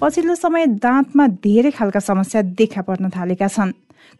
पछिल्लो समय दाँतमा धेरै खालका समस्या देखा पर्न थालेका छन्।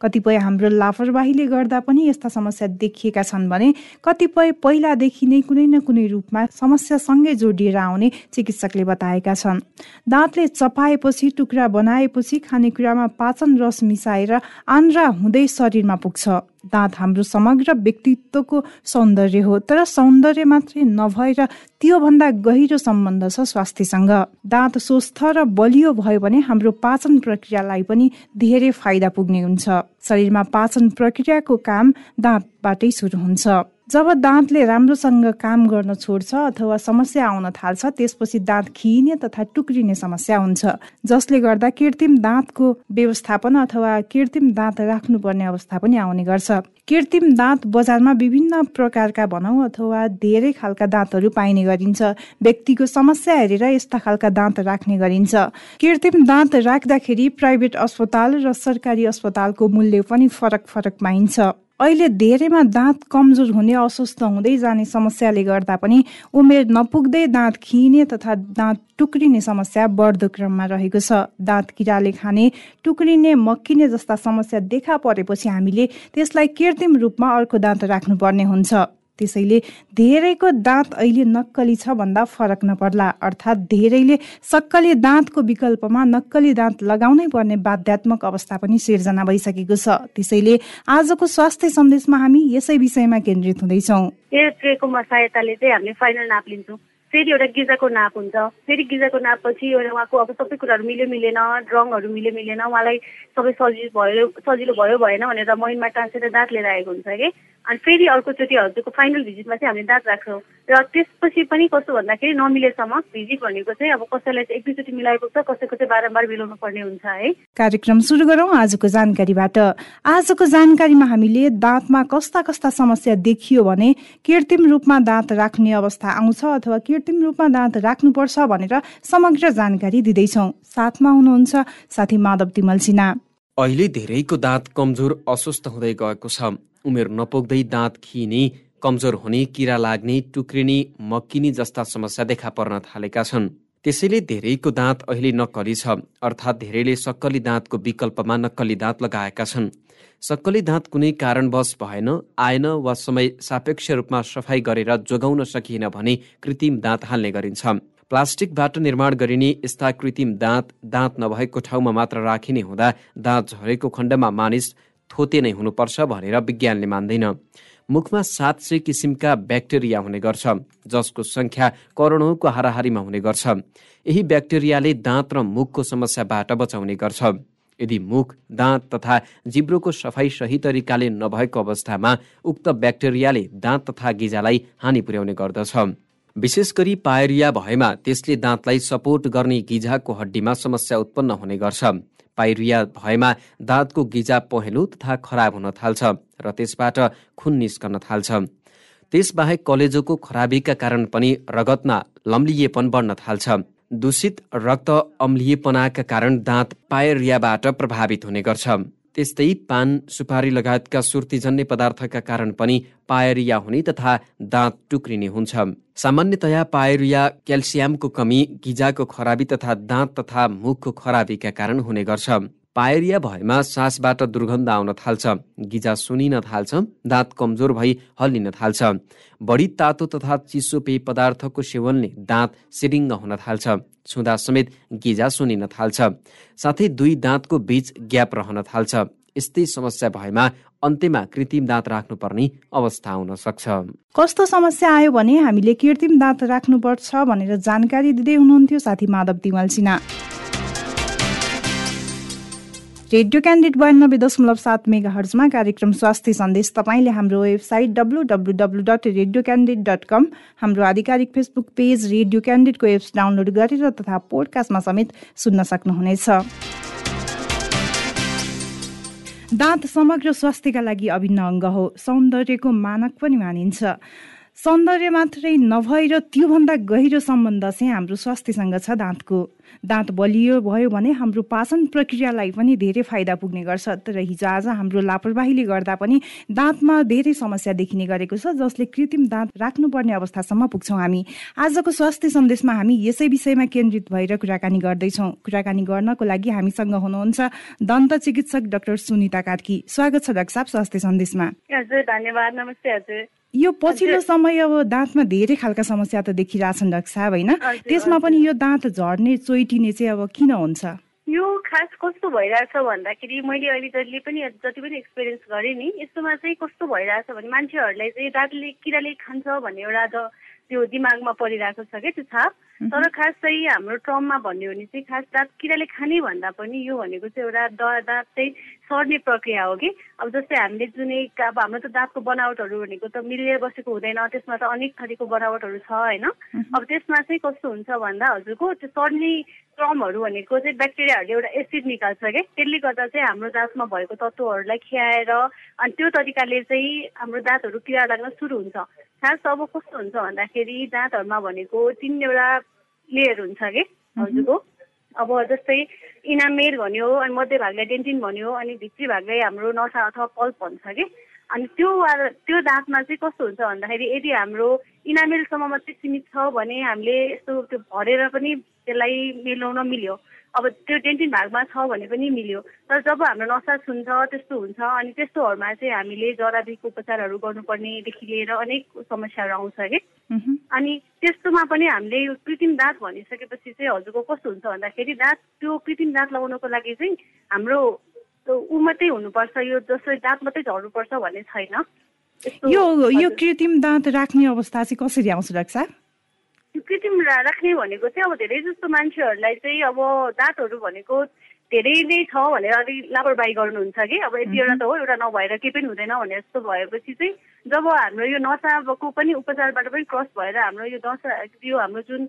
कतिपय हाम्रो लापरवाहीले गर्दा पनि यस्ता समस्या देखिएका छन् भने कतिपय पहिलादेखि नै कुनै न कुनै रूपमा समस्यासँगै जोडिएर आउने चिकित्सकले बताएका छन्। दाँतले चपाएपछि टुक्रा बनाएपछि खानेकुरामा पाचन रस मिसाएर आन्द्रा हुँदै शरीरमा पुग्छ। दाँत हाम्रो समग्र व्यक्तित्वको सौन्दर्य हो तर सौन्दर्य मात्रै नभएर त्योभन्दा गहिरो सम्बन्ध छ स्वास्थ्यसँग। दाँत स्वस्थ र बलियो भयो भने हाम्रो पाचन प्रक्रियालाई पनि धेरै फाइदा पुग्ने हुन्छ। शरीरमा पाचन प्रक्रियाको काम दाँतबाटै सुरु हुन्छ। जब दाँतले राम्रोसँग काम गर्न छोड्छ अथवा समस्या आउन थाल्छ त्यसपछि दाँत खिइने तथा टुक्रिने समस्या हुन्छ जसले गर्दा कृत्रिम दाँतको व्यवस्थापन अथवा कृत्रिम दाँत राख्नुपर्ने अवस्था पनि आउने गर्छ। कृत्रिम दाँत बजारमा विभिन्न प्रकारका भनौँ अथवा धेरै खालका दाँतहरू पाइने गरिन्छ। व्यक्तिको समस्या हेरेर यस्ता खालका दाँत राख्ने गरिन्छ। कृत्रिम दाँत राख्दाखेरि प्राइभेट अस्पताल र सरकारी अस्पतालको मूल्य पनि फरक फरक पाइन्छ। अहिले धेरैमा दाँत कमजोर हुने अस्वस्थ हुँदै जाने समस्याले गर्दा पनि उमेर नपुग्दै दाँत खिने तथा दाँत टुक्रिने समस्या बढ्दो क्रममा रहेको छ। दाँत किराले खाने टुक्रिने मक्किने जस्ता समस्या देखा परेपछि हामीले त्यसलाई कृत्रिम रूपमा अर्को दाँत राख्नुपर्ने हुन्छ। त्यसैले धेरैको दाँत अहिले नक्कली छ भन्दा फरक नपर्ला। अर्थात् धेरैले सक्कली दाँतको विकल्पमा नक्कली दाँत लगाउनै पर्ने बाध्यात्मक अवस्था पनि सिर्जना भइसकेको छ। त्यसैले आजको स्वास्थ्य सन्देशमा हामी यसै विषयमा केन्द्रित हुँदैछौँ। सहायताले चाहिँ हामीले फाइनल नाप लिन्छौँ। फेरि एउटा गिजाको नाप हुन्छ। फेरि गिजाको नापपछि एउटा उहाँको अब सबै कुराहरू मिल्यो मिलेन रङहरू मिल्यो मिलेन उहाँलाई सबै सजिलो भयो सजिलो भयो भएन भनेर मैनमा टाँसेर दाँत लिएर आएको हुन्छ कि? अनि फेरि अर्कोचोटि हजुरको फाइनल भिजिटमा चाहिँ हामीले दाँत राख्छौँ र त्यसपछि पनि कस्तो भन्दाखेरि नमिलेसम्म भिजिट भनेको चाहिँ अब कसैलाई चाहिँ एक दुईचोटि मिलाएको छ कसैको चाहिँ बारम्बार मिलाउनु पर्ने हुन्छ है। कार्यक्रम सुरु गरौँ आजको जानकारीबाट। आजको जानकारीमा हामीले दाँतमा कस्ता कस्ता समस्या देखियो भने कृत्रिम रूपमा दाँत राख्ने अवस्था आउँछ अथवा कृत्रिम रूपमा दाँत राख्नुपर्छ भनेर समग्र जानकारी दिँदैछौँ। साथमा हुनुहुन्छ साथी माधव तिमल सिन्हा। अहिले धेरैको दाँत कमजोर अस्वस्थ हुँदै गएको छ। उमेर नपुग्दै दाँत खिने कमजोर हुने किरा लाग्ने टुक्रिने मक्किने जस्ता समस्या देखा पर्न थालेका छन्। त्यसैले धेरैको दाँत अहिले नक्कली छ अर्थात् धेरैले सक्कली दाँतको विकल्पमा नक्कली दाँत लगाएका छन्। सक्कली दाँत कुनै कारणवश भएन आएन वा समय सापेक्ष रूपमा सफाई गरेर जोगाउन सकिएन भने कृत्रिम दाँत हाल्ने गरिन्छ। प्लास्टिकबाट निर्माण गरिने यस्ता कृत्रिम दाँत दाँत नभएको ठाउँमा मात्र राखिने हुँदा दाँत झरेको खण्डमा मानिस थोते नै हुनुपर्छ भनेर विज्ञानले मान्दैन। मुखमा सात सय किसिमका ब्याक्टेरिया हुने गर्छ जसको सङ्ख्या करोडौँको हाराहारीमा हुने गर्छ। यही ब्याक्टेरियाले दाँत र मुखको समस्याबाट बचाउने गर्छ। यदि मुख दाँत तथा जिब्रोको सफाई सही तरिकाले नभएको अवस्थामा उक्त ब्याक्टेरियाले दाँत तथा गिजालाई हानि पुर्याउने गर्दछ। विशेष गरी पायरिया भएमा त्यसले दाँतलाई सपोर्ट गर्ने गिजाको हड्डीमा समस्या उत्पन्न हुने गर्छ। पाइरिया भएमा दाँतको गिजा पहेँलो तथा खराब हुन थाल्छ र त्यसबाट खुन निस्कन थाल्छ। त्यसबाहेक कलेजोको खराबीका कारण पनि रगतमा लम्लिएपन बढ्न थाल्छ। दूषित रक्त अम्लिएपनाका कारण दाँत पायरियाबाट प्रभावित हुने गर्छ। त्यस्तै पान सुपारी लगायतका सुर्तीजन्य पदार्थका कारण पनि पायरिया हुने तथा दाँत टुक्रिने हुन्छ। सामान्यतया पायरिया क्याल्सियमको कमी गिजाको खराबी तथा दाँत तथा मुखको खराबीका कारण हुने गर्छ। पायरिया भएमा सासबाट दुर्गन्ध आउन थाल्छ। गिजा सुनिन थाल्छ दाँत कमजोर भई हल्लिन थाल्छ। बढी तातो तथा चिसो पेय पदार्थको सेवनले दाँत सिरिङ्ग हुन थाल्छ। छुँदा समेत गिजा सुनिन थाल्छ। साथै दुई दाँतको बीच ग्याप रहन थाल्छ। यस्तै समस्या भएमा अन्त्यमा कृत्रिम दाँत राख्नुपर्ने अवस्था आउन सक्छ। कस्तो समस्या आयो भने हामीले कृत्रिम दाँत राख्नुपर्छ भनेर जानकारी दिँदै हुनुहुन्थ्यो साथी माधव तिमल रेडियो क्यान्डिड बयानब्बे दशमलव सात मेगा हर्जमा कार्यक्रम स्वास्थ्य सन्देश तपाईँले हाम्रो website W W W dot radio candid dot com हाम्रो आधिकारिक फेसबुक पेज रेडियो क्यान्डिडको एप्स डाउनलोड गरेर तथा पोडकास्टमा समेत सुन्न सक्नुहुनेछ। दाँत समग्र स्वास्थ्यका लागि अभिन्न अङ्ग हो। सौन्दर्यको मानक पनि मानिन्छ। सौन्दर्य मात्रै नभएर त्योभन्दा गहिरो सम्बन्ध चाहिँ हाम्रो स्वास्थ्यसँग छ दाँतको। दाँत बलियो भयो भने हाम्रो पाचन प्रक्रियालाई पनि धेरै फाइदा पुग्ने गर्छ तर हिजो आज हाम्रो लापरवाहीले गर्दा पनि दाँतमा धेरै समस्या देखिने गरेको छ जसले कृत्रिम दाँत राख्नुपर्ने अवस्थासम्म पुग्छौँ हामी। आजको स्वास्थ्य सन्देशमा हामी यसै विषयमा केन्द्रित भएर कुराकानी गर्दैछौँ। कुराकानी गर्नको लागि हामीसँग हुनुहुन्छ दन्त चिकित्सक डाक्टर सुनिता कार्की स्वागत छ डाक्टर साहब स्वास्थ्य सन्देशमा। हजुर धन्यवाद। नमस्ते हजुर। यो पछिल्लो समय अब दाँतमा धेरै खालका समस्या त देखिरहेछन् डाक्टर साहब होइन? त्यसमा पनि यो दाँत झर्ने चोइटिने चाहिँ अब किन हुन्छ? यो खास कस्तो भइरहेछ भन्दाखेरि मैले अहिले जहिले पनि जति पनि एक्सपिरियन्स गरेँ नि यस्तोमा चाहिँ कस्तो भइरहेछ भने मान्छेहरूलाई चाहिँ दाँतले किराले खान्छ भन्ने एउटा त्यो दिमागमा परिरहेको छ क्या त्यो छाप। तर खास चाहिँ हाम्रो ट्रममा भन्यो भने चाहिँ खास दाँत किराले खाने भन्दा पनि यो भनेको चाहिँ एउटा द दाँत चाहिँ सर्ने प्रक्रिया हो कि? अब जस्तै हामीले जुन अब हाम्रो त दाँतको बनावटहरू भनेको त मिलेर बसेको हुँदैन त्यसमा त अनेक थरीको बनावटहरू छ होइन? अब त्यसमा चाहिँ कस्तो हुन्छ भन्दा हजुरको त्यो सर्ने क्रमहरू भनेको चाहिँ ब्याक्टेरियाहरूले एउटा एसिड निकाल्छ क्या त्यसले गर्दा चाहिँ हाम्रो दाँतमा भएको तत्त्वहरूलाई खियाएर अनि त्यो तरिकाले चाहिँ हाम्रो दाँतहरू किरा लाग्न सुरु हुन्छ। खास अब कस्तो हुन्छ भन्दाखेरि दाँतहरूमा भनेको तिनवटा लेयर हुन्छ कि? हजुरको? अब जस्तै इनामेल भन्यो अनि मध्य भागलाई डेन्टिन भन्यो अनि भित्री भागलाई हाम्रो नसा अथवा पल्प भन्छ कि? अनि त्यो त्यो दाँतमा चाहिँ कस्तो हुन्छ भन्दाखेरि यदि हाम्रो इनामेलसम्म मात्रै सीमित छ भने हामीले यस्तो त्यो भरेर पनि त्यसलाई मिलाउन मिल्यो। अब त्यो डेन्टिन भागमा छ भने पनि मिल्यो। तर जब हाम्रो नसा छुन्छ त्यस्तो हुन्छ। अनि त्यस्तोहरूमा चाहिँ हामीले जराबीको उपचारहरू गर्नुपर्नेदेखि लिएर अनेक समस्याहरू आउँछ कि। अनि त्यस्तोमा पनि हामीले यो कृत्रिम दाँत भनिसकेपछि चाहिँ हजुरको कस्तो हुन्छ भन्दाखेरि दाँत त्यो कृत्रिम दाँत लगाउनको लागि चाहिँ हाम्रो ऊ मात्रै हुनुपर्छ यो जसरी दाँत मात्रै झर्नुपर्छ भन्ने छैन। यो यो कृत्रिम दाँत राख्ने अवस्था चाहिँ कसरी आउँछ डाक्टर कृत्रिम राख्ने भनेको चाहिँ अब धेरै जस्तो मान्छेहरूलाई चाहिँ अब दाँतहरू भनेको धेरै नै छ भनेर अलिक लापरवाही गर्नुहुन्छ कि। अब यति एउटा त हो एउटा नभएर केही पनि हुँदैन भनेर जस्तो भएपछि चाहिँ जब हाम्रो यो नसाको पनि उपचारबाट पनि क्रस भएर हाम्रो यो नसा यो हाम्रो जुन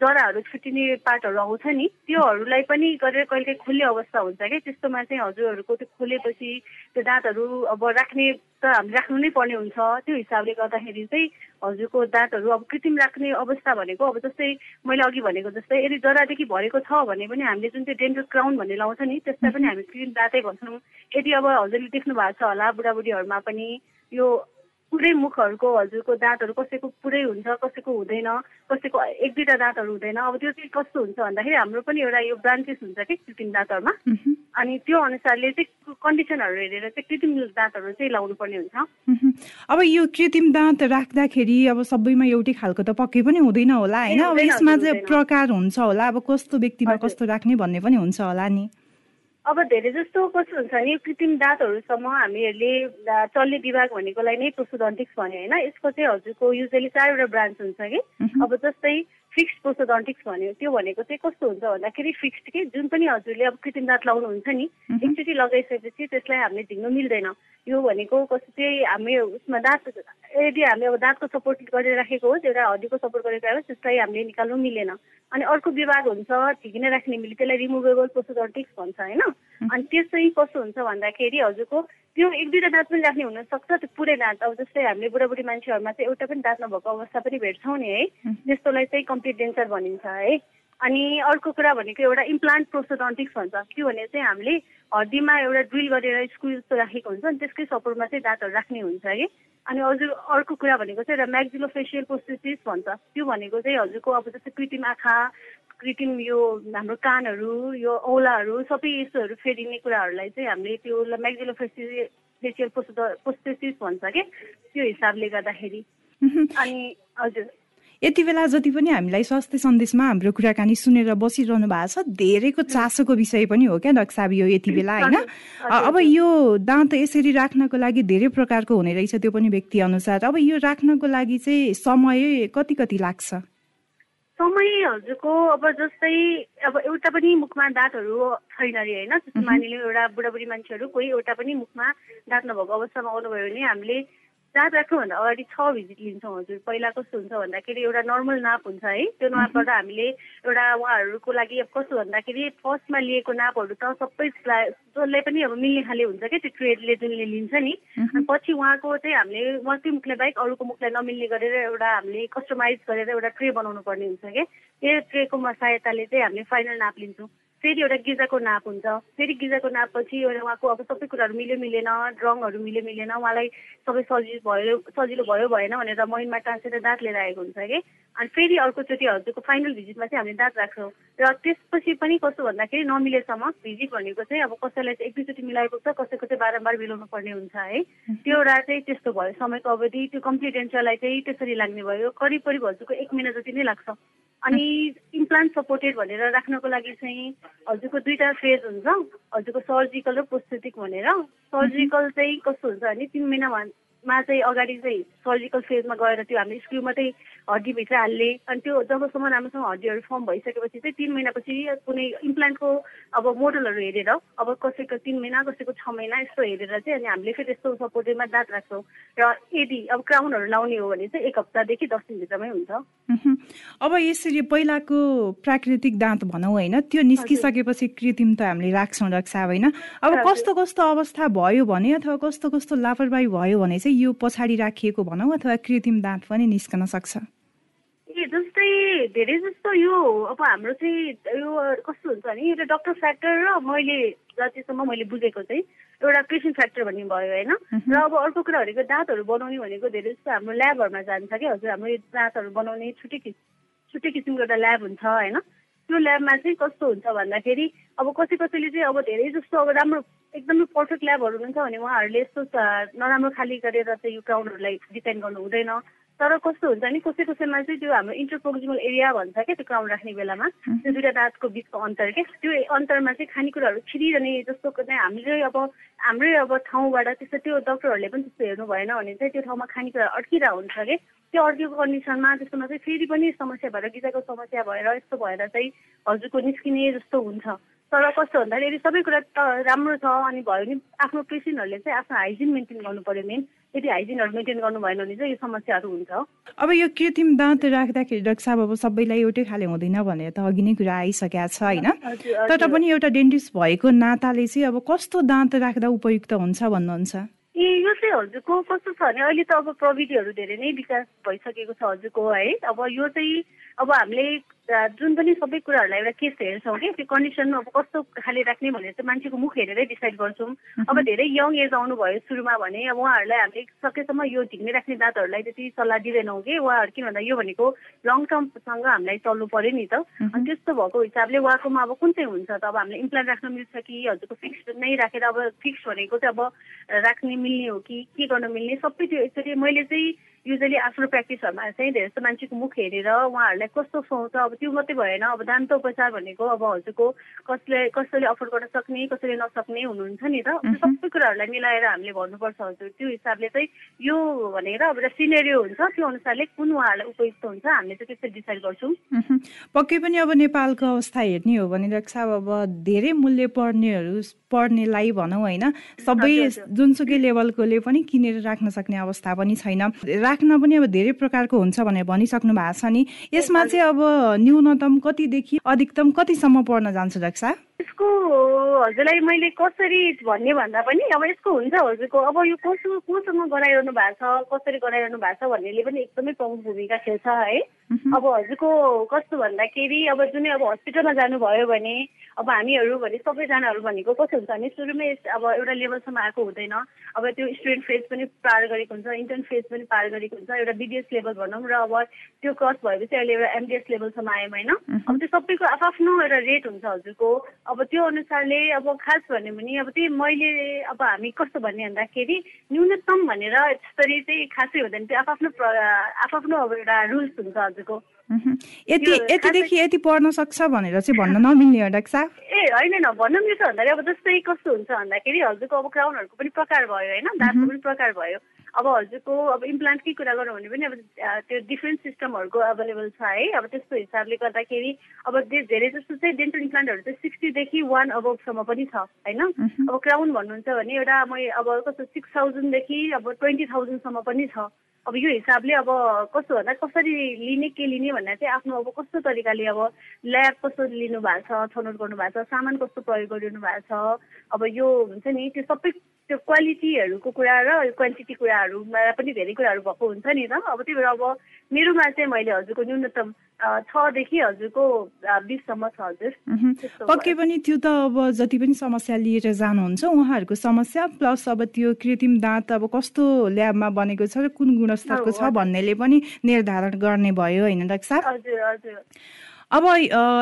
जराहरू छुट्टिने पार्टहरू आउँछ नि त्योहरूलाई पनि गरेर कहिले खुल्ने अवस्था हुन्छ क्या त्यस्तोमा चाहिँ हजुरहरूको त्यो खोलेपछि त्यो दाँतहरू अब राख्ने त हामीले राख्नु नै पर्ने हुन्छ। त्यो हिसाबले गर्दाखेरि चाहिँ हजुरको दाँतहरू अब कृत्रिम राख्ने अवस्था भनेको अब जस्तै मैले अघि भनेको जस्तै यदि जरादेखि भरेको छ भने पनि हामीले जुन चाहिँ डेन्टल क्राउन भन्ने लाउँछ नि त्यसलाई पनि हामी कृत्रिम दाँतै भन्छौँ। यदि अब हजुरले देख्नु भएको छ होला बुढाबुढीहरूमा पनि यो पुरै मुखहरूको हजुरको दाँतहरू कसैको पुरै हुन्छ कसैको हुँदैन कसैको एक दुईवटा दाँतहरू हुँदैन। अब त्यो चाहिँ कस्तो हुन्छ भन्दाखेरि हाम्रो पनि एउटा यो ब्रान्चेस हुन्छ कि कृत्रिम दाँतहरूमा। अनि त्यो अनुसारले चाहिँ कन्डिसनहरू हेरेर चाहिँ कृत्रिम दाँतहरू चाहिँ लाउनु पर्ने हुन्छ अब यो कृत्रिम दाँत राख्दाखेरि अब सबैमा एउटै खालको त पक्कै पनि हुँदैन होला होइन? अब यसमा चाहिँ प्रकार हुन्छ होला। अब कस्तो व्यक्तिमा कस्तो राख्ने भन्ने पनि हुन्छ होला नि। अब धेरै जस्तो कस्तो हुन्छ भने कृत्रिम दाँतहरूसम्म हामीहरूले चल्ने विभाग भनेकोलाई नै प्रोसोडन्टिक्स भन्यो होइन। यसको चाहिँ हजुरको युजली चारवटा ब्रान्च हुन्छ कि। अब जस्तै फिक्स्ड प्रोसोडन्टिक्स भन्यो त्यो भनेको चाहिँ कस्तो हुन्छ भन्दाखेरि फिक्स्ड के? जुन पनि हजुरले अब कृत्रिम दाँत लाउनुहुन्छ नि एकचोटि लगाइसकेपछि त्यसलाई हामीले झिक्नु मिल्दैन। यो भनेको कस्तो चाहिँ हामी उसमा दाँत यदि हामीले अब दाँतको सपोर्ट गरेर राखेको होस् एउटा हड्डीको सपोर्ट गरेर होस् त्यसलाई हामीले निकाल्नु मिलेन। अनि अर्को विभाग हुन्छ ठिकै राख्ने मिले त्यसलाई रिमुभेबल प्रोसोडन्टिक्स भन्छ होइन? अनि त्यो चाहिँ कस्तो हुन्छ भन्दाखेरि हजुरको त्यो एक दुईवटा दाँत पनि राख्ने हुनसक्छ त्यो पुरै दाँत। अब जस्तै हामीले बुढाबुढी मान्छेहरूमा चाहिँ एउटा पनि दाँत नभएको अवस्था पनि भेट्छौँ नि है? त्यस्तोलाई चाहिँ डेन्सर भनिन्छ है। अनि अर्को कुरा भनेको एउटा इम्प्लान्ट प्रोसोडन्टिक्स भन्छ। त्यो भने चाहिँ हामीले हड्डीमा एउटा ड्रिल गरेर स्कुल जस्तो राखेको हुन्छ अनि त्यसकै सपोर्टमा चाहिँ दाँतहरू राख्ने हुन्छ कि अनि हजुर अर्को कुरा भनेको चाहिँ एउटा म्याक्जिलोफेसियल प्रोसेसिस भन्छ। त्यो भनेको चाहिँ हजुरको अब जस्तै कृत्रिम आँखा कृत्रिम यो हाम्रो कानहरू यो औलाहरू सबै यस्तोहरू फेरिने कुराहरूलाई चाहिँ हामीले त्यो म्याक्जिलोफेसियल फेसियल प्रोसेसिस भन्छ कि? त्यो हिसाबले गर्दाखेरि। अनि हजुर। यति बेला जति पनि हामीलाई स्वास्थ्य सन्देशमा हाम्रो कुराकानी सुनेर बसिरहनु भएको छ धेरैको चासोको विषय पनि हो क्या डक्साब यो यति बेला होइन? अब यो दाँत यसरी राख्नको लागि धेरै प्रकारको हुने रहेछ त्यो पनि व्यक्ति अनुसार अब यो राख्नको लागि चाहिँ समय कति कति लाग्छ? समय हजुरको अब जस्तै अब एउटा पनि मुखमा दाँतहरू छैन अरे होइन? जस्तो मानिलिउँ एउटा बुढाबुढी मान्छेहरू कोही एउटा पनि मुखमा दाँत नभएको अवस्थामा आउनुभयो भने हामीले दाँत राख्नुभन्दा अगाडि छ भिजिट लिन्छौँ हजुर। पहिला कस्तो हुन्छ भन्दाखेरि एउटा नर्मल नाप हुन्छ है। त्यो नापबाट हामीले एउटा उहाँहरूको लागि अब कस्तो भन्दाखेरि फर्स्टमा लिएको नापहरू त सबै जसलाई पनि अब मिल्ने खाले हुन्छ क्या त्यो ट्रेडले जुनले लिन्छ नि। पछि उहाँको चाहिँ हामीले उहाँकै मुखलाई बाहेक अरूको मुखलाई नमिल्ने गरेर एउटा हामीले कस्टमाइज गरेर एउटा ट्रे बनाउनु पर्ने हुन्छ क्या। त्यो ट्रेको सहायताले चाहिँ हामीले फाइनल नाप लिन्छौँ। फेरि एउटा गिजाको नाप हुन्छ। फेरि गिजाको नापपछि एउटा उहाँको अब सबै कुराहरू मिल्यो मिलेन रङहरू मिल्यो मिलेन उहाँलाई सबै सजिलो भयो सजिलो भयो भएन भनेर मैनमा टाँसेर दाँत लिएर आएको हुन्छ कि? अनि फेरि अर्कोचोटि हजुरको फाइनल भिजिटमा चाहिँ हामीले दाँत राख्छौँ। र त्यसपछि पनि कस्तो भन्दाखेरि नमिलेसम्म भिजिट भनेको चाहिँ अब कसैलाई चाहिँ एक दुईचोटि मिलाएको छ कसैको चाहिँ बारम्बार मिलाउनु पर्ने हुन्छ है। त्यो एउटा चाहिँ त्यस्तो भयो समयको अवधि त्यो कम्प्लिट एन्सरलाई चाहिँ त्यसरी लाग्ने भयो। करिब करिब हजुरको एक महिना जति नै लाग्छ। अनि इम्प्लान्ट सपोर्टेड भनेर राख्नको लागि चाहिँ हजुरको दुईवटा फेज हुन्छ। हजुरको सर्जिकल र पोस्थेटिक भनेर। सर्जिकल चाहिँ कस्तो हुन्छ भने तिन महिनामा चाहिँ अगाडि चाहिँ सर्जिकल फेजमा गएर त्यो हामीले स्क्रु मात्रै हड्डीभित्र हाल्ने। अनि त्यो जबसम्म राम्रोसँग हड्डीहरू फर्म भइसकेपछि चाहिँ तिन महिनापछि कुनै इम्प्लान्टको अब मोडलहरू हेरेर अब कसैको तिन महिना कसैको छ महिना यस्तो हेरेर चाहिँ अनि हामीले फेरि यस्तो सपोर्टेडमा दाँत राख्छौँ। र यदि अब क्राउनहरू लाउने हो भने चाहिँ एक हप्तादेखि दस दिनभित्रमै हुन्छ। अब यसरी पहिलाको प्राकृतिक दाँत भनौँ होइन त्यो निस्किसकेपछि कृत्रिम त हामीले राख्छौँ रक्षा होइन। अब कस्तो कस्तो अवस्था भयो भने अथवा कस्तो कस्तो लापरवाही भयो भने चाहिँ यो पछाडि राखिएको भनौँ अथवा कृत्रिम दाँत पनि निस्कन सक्छ? जस्तै धेरै जस्तो यो अब हाम्रो चाहिँ यो कस्तो हुन्छ भने एउटा डक्टर फ्याक्टर र मैले जतिसम्म मैले बुझेको चाहिँ एउटा पेसेन्ट फ्याक्टर भन्ने भयो होइन? र अब अर्को कुरा भनेको दाँतहरू बनाउने भनेको धेरै जस्तो हाम्रो ल्याबहरूमा जान्छ कि हजुर हाम्रो यो दाँतहरू बनाउने छुट्टै किसिम छुट्टै किसिमको एउटा ल्याब हुन्छ होइन? त्यो ल्याबमा चाहिँ कस्तो हुन्छ भन्दाखेरि अब कसै कसैले चाहिँ अब धेरै जस्तो अब राम्रो एकदमै पर्फेक्ट ल्याबहरू हुनुहुन्छ भने उहाँहरूले यस्तो नराम्रो खाली गरेर चाहिँ यो क्राउनहरूलाई डिपेन्ड गर्नु हुँदैन। तर कस्तो हुन्छ नि कसै कसैमा चाहिँ त्यो हाम्रो इन्टरप्रोक्जिमल एरिया भन्छ क्या त्यो क्राउन राख्ने बेलामा। त्यो दुइटा दाँतको बिचको अन्तर क्या त्यो अन्तरमा चाहिँ खानेकुराहरू छिरिरहने जस्तो चाहिँ हामीले अब हाम्रै अब ठाउँबाट त्यस्तो त्यो डक्टरहरूले पनि त्यस्तो हेर्नु भएन भने चाहिँ त्यो ठाउँमा खानेकुरा अड्किरहेको हुन्छ कि? त्यो अड्किएको कन्डिसनमा त्यस्तोमा चाहिँ फेरि पनि समस्या भएर गिजाको समस्या भएर यस्तो भएर चाहिँ हजुरको निस्किने जस्तो हुन्छ। तर कस्तो भन्दाखेरि सबै कुरा त राम्रो छ अनि भयो भने आफ्नो पेसेन्टहरूले चाहिँ आफ्नो हाइजिन मेन्टेन गर्नु पर्यो मेन। यदि हाइजिनहरू मेन्टेन गर्नु भएन भने चाहिँ यो समस्याहरू हुन्छ। अब यो कृत्रिम दाँत राख्दाखेरि डाक्टर साहब अब सबैलाई एउटै खाले हुँदैन भनेर त अघि नै कुरा आइसकेको छ होइन? तर पनि एउटा डेन्टिस्ट भएको नाताले चाहिँ अब कस्तो दाँत राख्दा उपयुक्त हुन्छ भन्नुहुन्छ? ए यो चाहिँ हजुरको कस्तो छ भने अहिले त अब प्रविधिहरू धेरै नै विकास भइसकेको छ हजुरको है? अब यो चाहिँ अब हामीले जुन पनि सबै कुराहरूलाई एउटा केस हेर्छौँ कि त्यो कन्डिसन अब कस्तो खाले राख्ने भनेर चाहिँ मान्छेको मुख हेरेरै डिसाइड गर्छौँ। अब धेरै यङ एज आउनुभयो सुरुमा भने अब उहाँहरूलाई हामीले सकेसम्म यो झिक्ने राख्ने दाँतहरूलाई त्यति सल्लाह दिँदैनौँ कि उहाँहरू किन भन्दा यो भनेको लङ टर्मसँग हामीलाई चल्नु पऱ्यो नि त। अनि त्यस्तो भएको हिसाबले उहाँकोमा अब कुन चाहिँ हुन्छ त? अब हामीले इम्प्लान्ट राख्न मिल्छ कि हजुरको फिक्स नै राखेर अब फिक्स भनेको चाहिँ अब राख्ने मिल्ने हो कि के गर्न मिल्ने? सबै त्यो यसरी मैले चाहिँ युजली आफ्नो प्र्याक्टिसहरूमा चाहिँ धेरै जस्तो मान्छेको मुख हेरेर उहाँहरूलाई कस्तो सुहाउँछ अब त्यो मात्रै भएन। अब दान्त उपचार भनेको अब हजुरको कसले कसैले अफोर्ड गर्न सक्ने कसैले नसक्ने हुनुहुन्छ नि त। सबै कुराहरूलाई मिलाएर हामीले भन्नुपर्छ हजुर। त्यो हिसाबले चाहिँ यो भनेर अब एउटा सिनेरियो हुन्छ। त्यो अनुसारले कुन उहाँहरूलाई उपयुक्त हुन्छ हामीले चाहिँ त्यसरी डिसाइड गर्छौँ। पक्कै पनि अब नेपालको अवस्था हेर्ने हो भने रक्षा अब धेरै मूल्य पर्नेहरू पढ्नेलाई भनौँ होइन। सबै जुनसुकै लेभलकोले पनि किनेर राख्न सक्ने अवस्था पनि छैन। राख्न पनि अब धेरै प्रकारको हुन्छ भनेर भनिसक्नु भएको छ नि। यसमा चाहिँ अब न्यूनतम कतिदेखि अधिकतम कतिसम्म पर्न जान्छ रक्षा? यसको हजुरलाई मैले कसरी भन्ने भन्दा पनि अब यसको हुन्छ हजुरको। अब यो कसो कोसँग गराइरहनु भएको छ कसरी गराइरहनु भएको छ भन्नेले पनि एकदमै प्रमुख भूमिका खेल्छ है। अब हजुरको कस्तो भन्दाखेरि अब जुनै अब हस्पिटलमा जानुभयो भने अब हामीहरू भने सबैजनाहरू भनेको कस्तो हुन्छ भने सुरुमै अब एउटा लेभलसम्म आएको हुँदैन। अब त्यो स्टुडेन्ट फेज पनि पार गरेको हुन्छ इन्टर्न फेज पनि पार गरेको हुन्छ एउटा बिडिएस लेभल भनौँ र अब त्यो क्रस भएपछि अहिले एउटा एमडिएस लेभलसम्म आयौँ होइन। अब त्यो सबैको आफ्नो एउटा रेट हुन्छ हजुरको। अब त्यो अनुसारले अब खास भन्यो भने अब त्यही मैले अब हामी कस्तो भन्ने भन्दाखेरि न्यूनतम भनेर यसरी चाहिँ खासै हुँदैन त्यो आफ्नो आफ्नो अब एउटा रुल्स हुन्छ हजुरको। यति यतिदेखि यति पढ्न सक्छ भनेर चाहिँ भन्न नमिल्ने साहब ए होइन न भन्न मिल्छ भन्दाखेरि अब जस्तै कस्तो हुन्छ भन्दाखेरि हजुरको अब क्राउनहरूको पनि प्रकार भयो होइन? दाँतको पनि प्रकार भयो। अब हजुरको अब इम्प्लान्टकै कुरा गरौँ भने पनि अब त्यो डिफ्रेन्ट सिस्टमहरूको अभाइलेबल छ है। अब त्यस्तो हिसाबले गर्दाखेरि अब धेरै जस्तो चाहिँ डेन्टल इम्प्लान्टहरू चाहिँ सिक्सटीदेखि वान अबभसम्म पनि छ होइन? अब क्राउन भन्नुहुन्छ भने एउटा मै अब कस्तो सिक्स थाउजन्डदेखि अब ट्वेन्टी थाउजन्डसम्म पनि छ। अब यो हिसाबले अब कस्तो भन्दा कसरी लिने के लिने भन्दा चाहिँ आफ्नो अब कस्तो तरिकाले अब ल्याब कस्तो लिनु भएको छ छनौट गर्नु भएको छ सामान कस्तो प्रयोग गरिनु भएको छ अब यो हुन्छ नि त्यो सबै त्यो क्वालिटीहरूको कुरा र क्वान्टिटी कुराहरूमा पनि धेरै कुराहरू भएको हुन्छ नि त। अब त्यही भएर अब मेरोमा चाहिँ मैले हजुरको न्यूनतम छदेखि हजुरको बिससम्म छ हजुर। पक्कै पनि त्यो त अब जति पनि समस्या लिएर जानुहुन्छ उहाँहरूको समस्या प्लस अब त्यो कृत्रिम दाँत अब कस्तो ल्याबमा बनेको छ र कुन गुणस्तरको छ भन्नेले पनि निर्धारण गर्ने भयो होइन डाक्टर साहब? हजुर हजुर। अब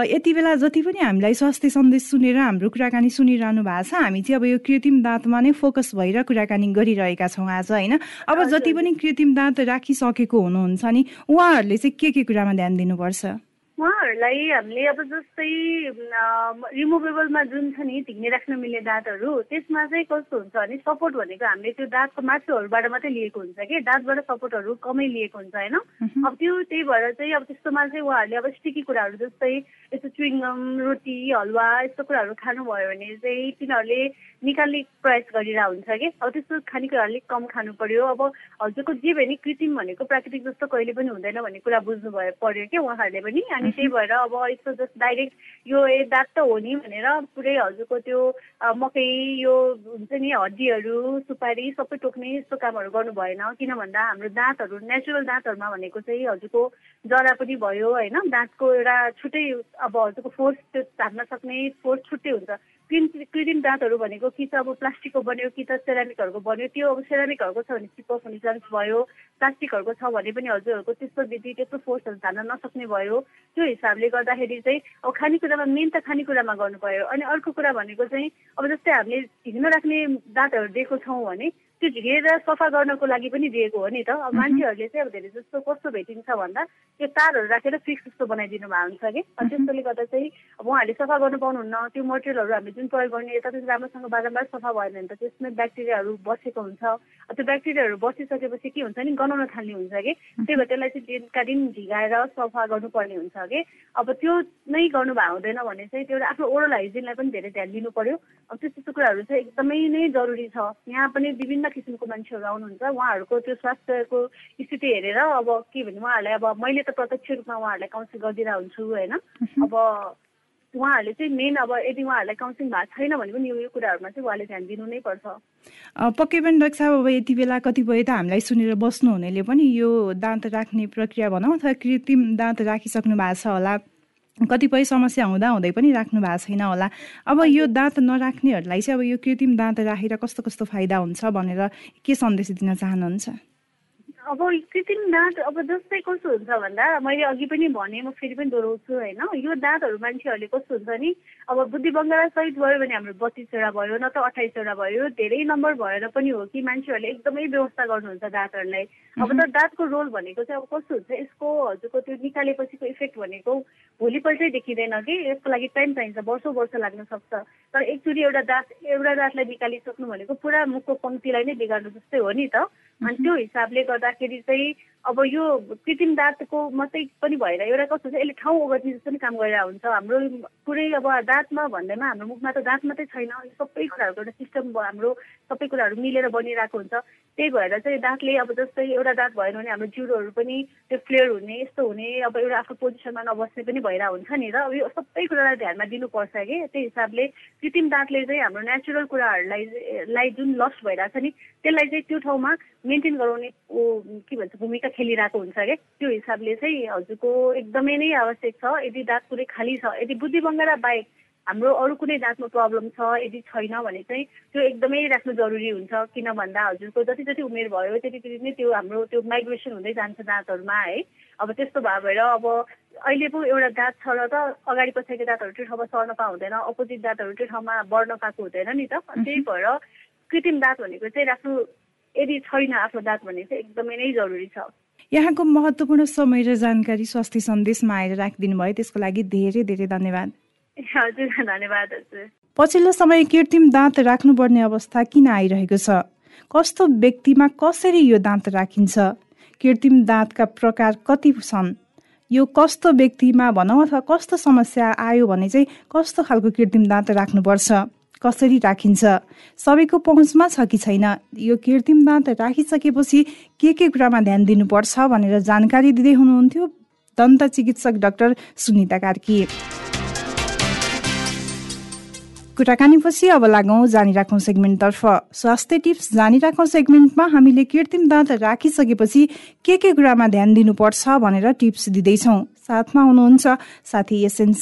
यति बेला जति पनि हामीलाई स्वास्थ्य सन्देश सुनेर हाम्रो कुराकानी सुनिरहनु भएको छ हामी चाहिँ अब यो कृत्रिम दाँतमा नै फोकस भएर कुराकानी गरिरहेका छौँ आज होइन? अब जति पनि कृत्रिम दाँत राखिसकेको हुनुहुन्छ नि उहाँहरूले चाहिँ के के कुरामा ध्यान दिनुपर्छ? उहाँहरूलाई हामीले अब जस्तै रिमुभेबलमा जुन छ नि धिग्ने राख्न मिल्ने दाँतहरू त्यसमा चाहिँ कस्तो हुन्छ भने सपोर्ट भनेको हामीले त्यो दाँतको मासुहरूबाट मात्रै लिएको हुन्छ कि? दाँतबाट सपोर्टहरू कमै लिएको हुन्छ होइन? अब त्यो त्यही भएर चाहिँ अब त्यस्तोमा चाहिँ उहाँहरूले अब स्टिकी कुराहरू जस्तै यस्तो चुइङम रोटी हलुवा यस्तो कुराहरू खानुभयो भने चाहिँ तिनीहरूले निकाल्ने प्रयास गरिरहेको हुन्छ कि? अब त्यस्तो खानेकुरा अलिक कम खानु पर्यो। अब हजुरको जे भयो नि कृत्रिम भनेको प्राकृतिक जस्तो कहिले पनि हुँदैन भन्ने कुरा बुझ्नु भयो पर्यो कि उहाँहरूले पनि। अनि त्यही भएर अब यस्तो जस्तो डाइरेक्ट यो ए दाँत त हो नि भनेर पुरै हजुरको त्यो मकै यो हुन्छ नि हड्डीहरू सुपारी सबै टोक्ने यस्तो कामहरू गर्नु भएन। किन भन्दा हाम्रो दाँतहरू नेचुरल दाँतहरूमा भनेको चाहिँ हजुरको जरा पनि भयो होइन? दाँतको एउटा छुट्टै अब हजुरको फोर्स त्यो झार्न सक्ने फोर्स छुट्टै हुन्छ। कृत्रिम दाँतहरू भनेको कि त अब प्लास्टिकको बन्यो कि त सेरामिकहरूको बन्यो त्यो अब सेरामिकहरूको छ भने चिप हुने चान्स भयो प्लास्टिकहरूको छ भने पनि हजुरहरूको त्यस्तो विधि त्यस्तो फोर्सहरू झार्न नसक्ने भयो। त्यो हिसाबले गर्दाखेरि चाहिँ अब खानेकुरामा मेन त खानेकुरामा गर्नु पर्यो अनि अर्को कुरा भनेको चाहिँ अब जस्तै हामीले हिँड्न राख्ने दाँतहरू दिएको छौँ भने त्यो झिकेर सफा गर्नको लागि पनि दिएको हो नि त। अब मान्छेहरूले चाहिँ अब धेरै जस्तो कस्तो भेटिन्छ भन्दा त्यो तारहरू राखेर फिक्स जस्तो बनाइदिनु भएको हुन्छ कि। त्यस्तोले गर्दा चाहिँ अब उहाँहरूले सफा गर्नु पाउनुहुन्न। त्यो मटेरियलहरू हामीले जुन प्रयोग गर्ने यता राम्रोसँग बारम्बार सफा भएन भने त त्यसमै ब्याक्टेरियाहरू बसेको हुन्छ। त्यो ब्याक्टेरियाहरू बसिसकेपछि के हुन्छ नि गनाउन थाल्ने हुन्छ कि? त्यही भएर त्यसलाई चाहिँ दिनका दिन झिगाएर सफा गर्नुपर्ने हुन्छ कि? अब त्यो नै गर्नु भएको हुँदैन भने चाहिँ त्यो आफ्नो ओरल हाइजिनलाई पनि धेरै ध्यान दिनु पर्यो अब त्यस्तो त्यस्तो कुराहरू चाहिँ एकदमै नै जरुरी छ। यहाँ पनि विभिन्न किसिमको मान्छेहरू आउनुहुन्छ। उहाँहरूको त्यो स्वास्थ्यको स्थिति हेरेर अब के भने उहाँहरूलाई अब मैले त प्रत्यक्ष रूपमा उहाँहरूलाई काउन्सिल गरिदिरहेको हुन्छु होइन? अब उहाँहरूले चाहिँ मेन अब यदि उहाँहरूलाई काउन्सिलिङ भएको छैन भने पनि यो कुराहरूमा चाहिँ उहाँले ध्यान दिनु नै पर्छ। पक्कै पनि डाक्टर साहब अब यति बेला कतिपय त हामीलाई सुनेर बस्नु हुनेले पनि यो दाँत राख्ने प्रक्रिया भनौँ अथवा कृत्रिम दाँत राखिसक्नु भएको छ होला। कतिपय समस्या हुँदा हुँदै पनि राख्नु भएको छैन होला। अब यो दाँत नराख्नेहरूलाई चाहिँ अब यो कृत्रिम दाँत राखेर कस्तो कस्तो फाइदा हुन्छ भनेर के सन्देश दिन चाहनुहुन्छ? अब कृत्रिम दाँत अब जस्तै कस्तो हुन्छ भन्दा मैले अघि पनि भने म फेरि पनि दोहोऱ्याउँछु होइन? यो दाँतहरू मान्छेहरूले कस्तो हुन्छ नि? अब बुद्धि बङ्गाला सहित भयो भने हाम्रो बत्तिसवटा भयो न त अठाइसवटा भयो धेरै नम्बर भएर पनि हो कि मान्छेहरूले एकदमै व्यवस्था गर्नुहुन्छ दाँतहरूलाई। अब त दाँतको रोल भनेको चाहिँ अब कस्तो हुन्छ? यसको हजुरको त्यो निकालेपछिको इफेक्ट भनेको भोलिपल्टै देखिँदैन कि? यसको लागि टाइम चाहिन्छ वर्षौँ वर्ष लाग्न सक्छ। तर एकचोटि एउटा दाँत एउटा दाँतलाई निकालिसक्नु भनेको पुरा मुखको पङ्क्तिलाई नै बिगार्नु जस्तै हो नि त। अनि त्यो हिसाबले गर्दाखेरि चाहिँ अब यो कृत्रिम दाँतको मात्रै पनि भएर एउटा कस्तो छ यसले ठाउँ ओगट्ने जस्तो पनि काम गरिरहेको हुन्छ। हाम्रो पुरै अब दाँतमा भन्दैमा हाम्रो मुखमा त दाँत मात्रै छैन। सबै कुराहरूको एउटा सिस्टम हाम्रो सबै कुराहरू मिलेर बनिरहेको हुन्छ। त्यही भएर चाहिँ दाँतले अब जस्तै एउटा दाँत भएन भने हाम्रो जिउरोहरू पनि त्यो फ्लेयर हुने यस्तो हुने अब एउटा आफ्नो पोजिसनमा नबस्ने पनि भइरहेको हुन्छ नि र। यो सबै कुरालाई ध्यानमा दिनुपर्छ कि। त्यही हिसाबले कृत्रिम दाँतले चाहिँ हाम्रो नेचुरल कुराहरूलाई जुन लस्ट भइरहेको छ नि त्यसलाई चाहिँ त्यो ठाउँमा मेन्टेन गराउने के भन्छ भूमिका खेलिरहेको हुन्छ क्या त्यो हिसाबले चाहिँ हजुरको एकदमै नै आवश्यक छ। यदि दाँत पुरै खाली छ यदि बुद्धि बङ्गारा बाहेक हाम्रो अरू कुनै दाँतमा प्रब्लम छ यदि छैन भने चाहिँ त्यो एकदमै राख्नु जरुरी हुन्छ। किन भन्दा हजुरको जति जति उमेर भयो त्यति त्यति नै त्यो हाम्रो त्यो माइग्रेसन हुँदै जान्छ दाँतहरूमा है। अब त्यस्तो भयो भएर अब अहिले पो एउटा दाँत छ र त अगाडि पछाडिको दाँतहरू त्यो ठाउँमा सर्न पाउँदैन अपोजिट दाँतहरू त्यो ठाउँमा बढ्न पाएको हुँदैन नि त। त्यही भएर कृत्रिम दाँत भनेको चाहिँ राख्नु यदि छैन आफ्नो दाँत भने चाहिँ एकदमै नै जरुरी छ। यहाँको महत्त्वपूर्ण समय र जानकारी स्वास्थ्य सन्देशमा आएर राखिदिनु भयो। त्यसको लागि धेरै धेरै धन्यवाद। हजुर धन्यवाद हजुर। पछिल्लो समय कृत्रिम दाँत राख्नुपर्ने अवस्था किन आइरहेको छ? कस्तो व्यक्तिमा कसरी यो दाँत राखिन्छ? कृत्रिम दाँतका प्रकार कति छन्? यो कस्तो व्यक्तिमा भनौँ अथवा कस्तो समस्या आयो भने चाहिँ कस्तो खालको कृत्रिम दाँत राख्नुपर्छ? कसरी राखिन्छ? सबैको पहुँचमा छ कि छैन? यो कृत्रिम दाँत राखिसकेपछि के के कुरामा ध्यान दिनुपर्छ भनेर जानकारी दिँदै हुनुहुन्थ्यो दन्त चिकित्सक डाक्टर सुनिता कार्की। कुराकानीपछि अब लागौँ जानिराखौँ सेगमेन्टतर्फ। स्वास्थ्य टिप्स जानिराखौँ सेगमेन्टमा हामीले कृत्रिम दाँत राखिसकेपछि के के कुरामा ध्यान दिनुपर्छ भनेर टिप्स दिँदैछौँ। साथमा हुनुहुन्छ साथी एसएन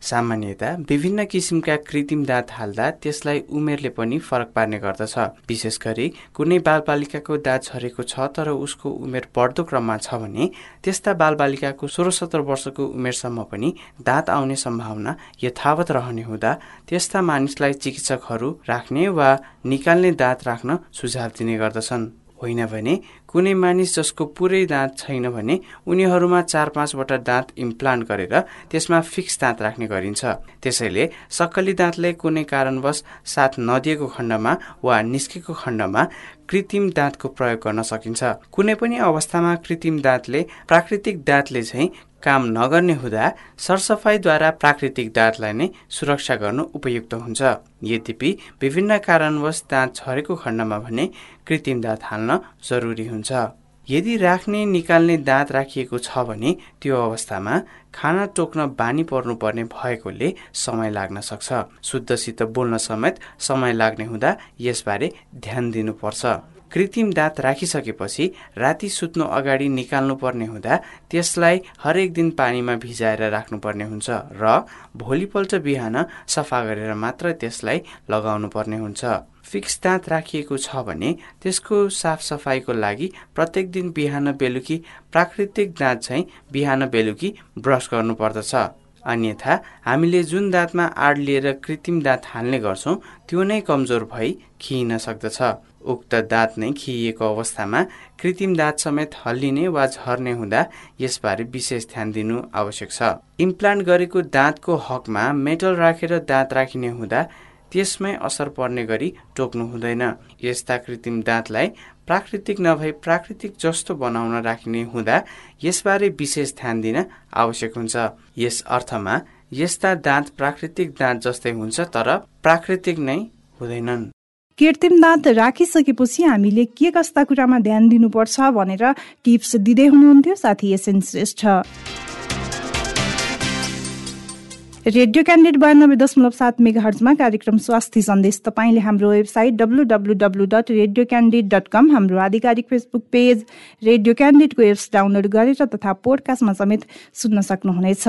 सामान्यतया विभिन्न किसिमका कृत्रिम दाँत हाल्दा त्यसलाई उमेरले पनि फरक पार्ने गर्दछ। विशेष गरी कुनै बालबालिकाको दाँत झरेको छ तर उसको उमेर बढ्दो क्रममा छ भने त्यस्ता बालबालिकाको सोह्र सत्र वर्षको उमेरसम्म पनि दाँत आउने सम्भावना यथावत रहने हुँदा त्यस्ता मानिसलाई चिकित्सकहरू राख्ने वा निकाल्ने दाँत राख्न सुझाव दिने गर्दछन्। होइन भने कुनै मानिस जसको पुरै दाँत छैन भने उनीहरूमा चार पाँचवटा दाँत इम्प्लान्ट गरेर त्यसमा फिक्स दाँत राख्ने गरिन्छ। त्यसैले सक्कली दाँतले कुनै कारणवश साथ नदिएको खण्डमा वा निस्केको खण्डमा कृत्रिम दाँतको प्रयोग गर्न सकिन्छ। कुनै पनि अवस्थामा कृत्रिम दाँतले प्राकृतिक दाँतले चाहिँ काम नगर्ने हुँदा सरसफाइद्वारा प्राकृतिक दाँतलाई नै सुरक्षा गर्नु उपयुक्त हुन्छ। यद्यपि विभिन्न कारणवश दाँत झरेको खण्डमा भने कृत्रिम दाँत हाल्न जरुरी हुन्छ। यदि राख्ने निकाल्ने दाँत राखिएको छ भने त्यो अवस्थामा खाना टोक्न बानी पर्नुपर्ने भएकोले समय लाग्न सक्छ। शुद्धसित बोल्न समेत समय लाग्ने हुँदा यसबारे ध्यान दिनुपर्छ। कृत्रिम दाँत राखिसकेपछि राति सुत्नु अगाडि निकाल्नु पर्ने हुँदा त्यसलाई हरेक दिन पानीमा भिजाएर राख्नुपर्ने हुन्छ र भोलिपल्ट बिहान सफा गरेर मात्र त्यसलाई लगाउनु पर्ने हुन्छ। फिक्स दाँत राखिएको छ भने त्यसको साफसफाइको लागि प्रत्येक दिन बिहान बेलुकी प्राकृतिक दाँत चाहिँ बिहान बेलुकी ब्रस गर्नुपर्दछ। अन्यथा हामीले जुन दाँतमा आड लिएर कृत्रिम दाँत हाल्ने गर्छौँ त्यो नै कमजोर भई खिइन सक्दछ। उक्त दाँत नै खिएको अवस्थामा कृत्रिम दाँत समेत हल्लिने वा झर्ने हुँदा यसबारे विशेष ध्यान दिनु आवश्यक छ। इम्प्लान्ट गरेको दाँतको हकमा मेटल राखेर दाँत राखिने हुँदा त्यसमै असर पर्ने गरी टोक्नु हुँदैन। यस्ता कृत्रिम दाँतलाई प्राकृतिक नभई प्राकृतिक जस्तो बनाउन राखिने हुँदा यसबारे विशेष ध्यान दिन आवश्यक हुन्छ। यस अर्थमा यस्ता दाँत प्राकृतिक दाँत जस्तै हुन्छ तर प्राकृतिक नै हुँदैनन्। कृत्रिम दाँत राखिसकेपछि हामीले के कस्ता कुरामा ध्यान दिनुपर्छ भनेर टिप्स दिँदै हुनुहुन्थ्यो साथी एसएन श्रेष्ठ। रेडियो क्यान्डिडेट बयानब्बे दशमलव सात मेगा हर्जमा कार्यक्रम स्वास्थ्य सन्देश तपाईँले हाम्रो website W W W dot radio candidate dot com हाम्रो आधिकारिक फेसबुक पेज रेडियो क्यान्डिडेटको एप्स डाउनलोड गरेर तथा पोडकास्टमा समेत सुन्न सक्नुहुनेछ।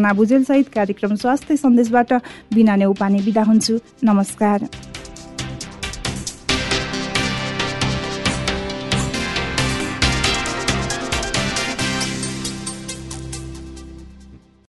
भुजेल सहित कार्यक्रम स्वास्थ्य सन्देशबाट बिना नेउपाने बिदा हुन्छु। नमस्कार।